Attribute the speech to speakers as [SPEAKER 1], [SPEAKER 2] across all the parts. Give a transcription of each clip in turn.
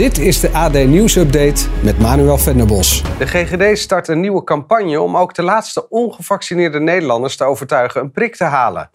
[SPEAKER 1] Dit is de AD Nieuws Update met Manuel Venderbos.
[SPEAKER 2] De GGD start een nieuwe campagne om ook de laatste ongevaccineerde Nederlanders te overtuigen een prik te halen. 14%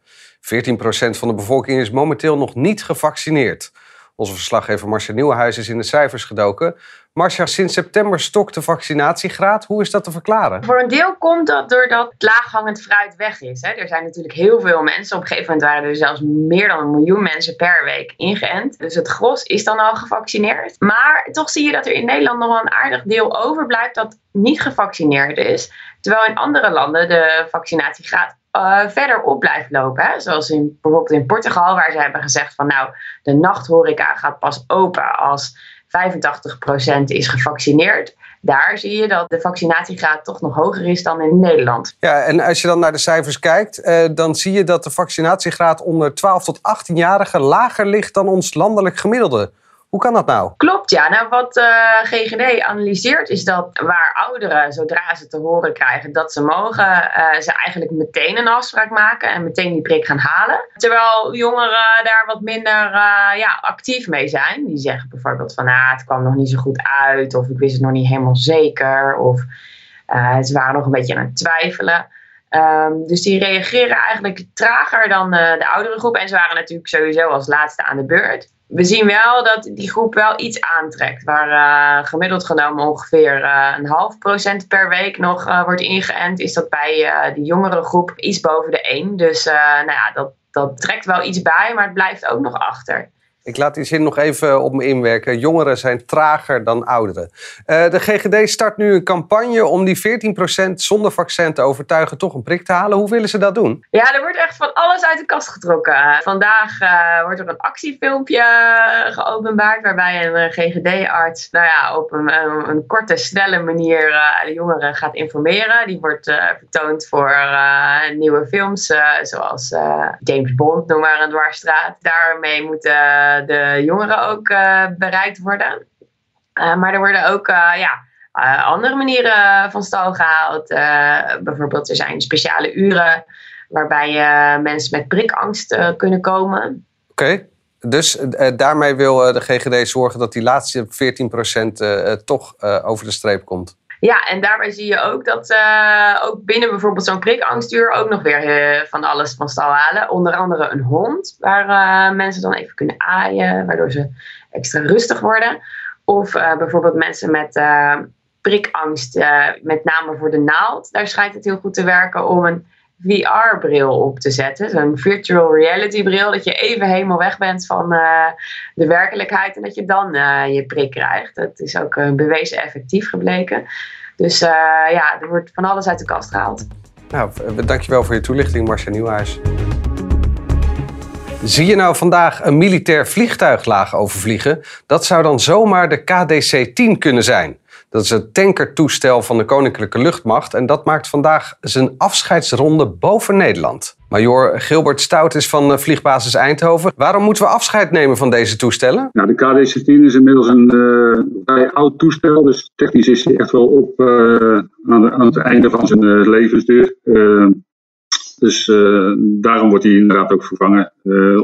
[SPEAKER 2] van de bevolking is momenteel nog niet gevaccineerd. Onze verslaggever Marcia Nieuwenhuis is in de cijfers gedoken. Marcia, sinds september stokt de vaccinatiegraad. Hoe is dat te verklaren?
[SPEAKER 3] Voor een deel komt dat doordat laaghangend fruit weg is. Hè. Er zijn natuurlijk heel veel mensen. Op een gegeven moment waren er zelfs meer dan een miljoen mensen per week ingeënt. Dus het gros is dan al gevaccineerd. Maar toch zie je dat er in Nederland nog wel een aardig deel overblijft dat niet gevaccineerd is. Terwijl in andere landen de vaccinatiegraad eh, verder op blijft lopen. Hè. Zoals in, bijvoorbeeld in Portugal, waar ze hebben gezegd van nou, de nachthoreca gaat pas open als 85% is gevaccineerd. Daar zie je dat de vaccinatiegraad toch nog hoger is dan in Nederland.
[SPEAKER 2] Ja, en als je dan naar de cijfers kijkt, eh, dan zie je dat de vaccinatiegraad onder 12 tot 18-jarigen lager ligt dan ons landelijk gemiddelde. Hoe kan dat nou?
[SPEAKER 3] Klopt, ja. Nou, wat eh, GGD analyseert is dat waar ouderen, zodra ze te horen krijgen dat ze mogen, eh, ze eigenlijk meteen een afspraak maken en meteen die prik gaan halen. Terwijl jongeren daar wat minder eh, ja, actief mee zijn. Die zeggen bijvoorbeeld van, ah, het kwam nog niet zo goed uit, of ik wist het nog niet helemaal zeker, of ze waren nog een beetje aan het twijfelen. Ehm, dus die reageren eigenlijk trager dan eh, de oudere groep. En ze waren natuurlijk sowieso als laatste aan de beurt. We zien wel dat die groep wel iets aantrekt. Waar eh, gemiddeld genomen ongeveer eh, een half procent per week nog wordt ingeënt. Is dat bij die jongere groep iets boven de 1. Dus nou ja, dat, dat trekt wel iets bij, maar het blijft ook nog achter.
[SPEAKER 2] Ik laat die zin nog even op me inwerken. Jongeren zijn trager dan ouderen. Eh, de GGD start nu een campagne om die 14% zonder vaccin te overtuigen toch een prik te halen. Hoe willen ze dat doen?
[SPEAKER 3] Ja, er wordt echt van alles uit de kast getrokken. Vandaag eh, wordt er een actiefilmpje eh, geopenbaard waarbij een GGD-arts nou ja, op een, een, korte, snelle manier de jongeren gaat informeren. Die wordt vertoond voor eh, nieuwe films eh, zoals eh, James Bond, noem maar een dwarsstraat. Daarmee moeten de jongeren ook bereikt worden. Maar er worden ook ja, andere manieren van stal gehaald. Eh, bijvoorbeeld er zijn speciale uren waarbij mensen met prikangst kunnen komen.
[SPEAKER 2] Oké, dus daarmee wil de GGD zorgen dat die laatste 14% eh, eh, toch over de streep komt.
[SPEAKER 3] Ja, en daarbij zie je ook dat eh, ook binnen bijvoorbeeld zo'n prikangstuur ook nog weer eh, van alles van stal halen. Onder andere een hond, waar eh, mensen dan even kunnen aaien, waardoor ze extra rustig worden. Of bijvoorbeeld mensen met prikangst, met name voor de naald. Daar schijnt het heel goed te werken om een VR-bril op te zetten. Zo'n virtual reality bril, dat je even helemaal weg bent van eh, de werkelijkheid en dat je dan eh, je prik krijgt. Dat is ook eh, bewezen effectief gebleken. Dus ja, er wordt van alles uit de kast gehaald.
[SPEAKER 2] Nou, dankjewel voor je toelichting, Marcia Nieuwhuis. Zie je nou vandaag een militair vliegtuig laag overvliegen? Dat zou dan zomaar de KDC-10 kunnen zijn. Dat is het tankertoestel van de Koninklijke Luchtmacht en dat maakt vandaag zijn afscheidsronde boven Nederland. Major Gilbert Stout is van eh, vliegbasis Eindhoven. Waarom moeten we afscheid nemen van deze toestellen?
[SPEAKER 4] Nou, de KD-16 is inmiddels een eh, vrij oud toestel, dus technisch is hij echt wel op eh, aan, het einde van zijn eh, levensduur. Eh, dus daarom wordt hij inderdaad ook vervangen.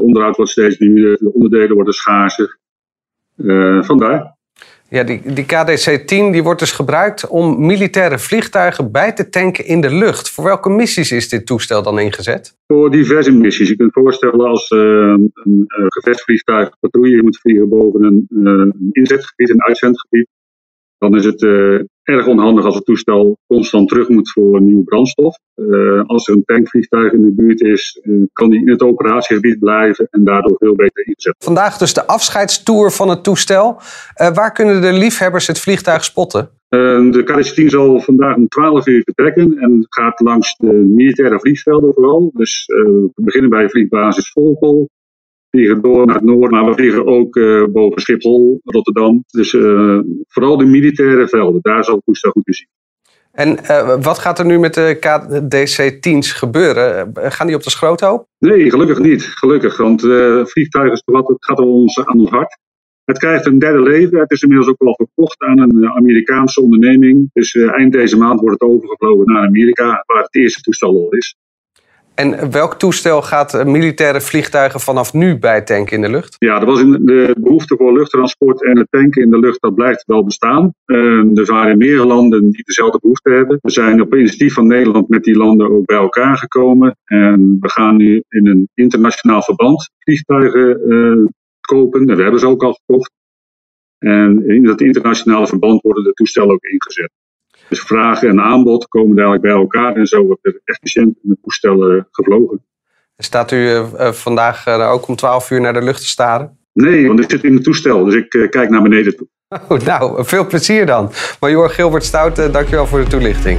[SPEAKER 4] Onderhoud wordt steeds duurder, de onderdelen worden schaarser. Vandaar.
[SPEAKER 2] Ja, die, die KDC-10 die wordt dus gebruikt om militaire vliegtuigen bij te tanken in de lucht. Voor welke missies is dit toestel dan ingezet?
[SPEAKER 4] Voor diverse missies. Je kunt voorstellen als eh, een gevechtsvliegtuig patrouille moet vliegen boven een, eh, een inzetgebied, een uitzendgebied. Dan is het eh, erg onhandig als het toestel constant terug moet voor nieuwe brandstof. Eh, als er een tankvliegtuig in de buurt is, eh, kan die in het operatiegebied blijven en daardoor veel beter inzet.
[SPEAKER 2] Vandaag dus de afscheidstour van het toestel. Eh, waar kunnen de liefhebbers het vliegtuig spotten?
[SPEAKER 4] De KDC-10 zal vandaag om 12 uur vertrekken en gaat langs de militaire vliegvelden vooral. Dus we beginnen bij vliegbasis Volkel, vliegen door naar het noorden, maar we vliegen ook uh, boven Schiphol, Rotterdam. Dus uh, vooral de militaire velden, daar zal het toestel goed te zien.
[SPEAKER 2] En uh, wat gaat er nu met de KDC-10's gebeuren? Gaan die op de schroothoop?
[SPEAKER 4] Nee, gelukkig niet. Gelukkig, want vliegtuigen is wat, het gaat ons, aan ons hart. Het krijgt een derde leven. Het is inmiddels ook al verkocht aan een Amerikaanse onderneming. Dus eind deze maand wordt het overgevlogen naar Amerika, waar het eerste toestel al is.
[SPEAKER 2] En welk toestel gaat militaire vliegtuigen vanaf nu bijtanken in de lucht?
[SPEAKER 4] Ja, er was in de behoefte voor luchttransport en het tanken in de lucht, dat blijft wel bestaan. er zijn meer landen die dezelfde behoefte hebben. We zijn op initiatief van Nederland met die landen ook bij elkaar gekomen. En we gaan nu in een internationaal verband vliegtuigen uh, kopen. En we hebben ze ook al gekocht. En in dat internationale verband worden de toestellen ook ingezet. Dus vraag en aanbod komen dadelijk bij elkaar en zo wordt er efficiënt met toestellen gevlogen.
[SPEAKER 2] Staat u uh, vandaag uh, ook om 12 uur naar de lucht te staren?
[SPEAKER 4] Nee, want ik zit in het toestel, dus ik kijk naar beneden toe.
[SPEAKER 2] Oh, nou, veel plezier dan. Major Gilbert Stout, dankjewel voor de toelichting.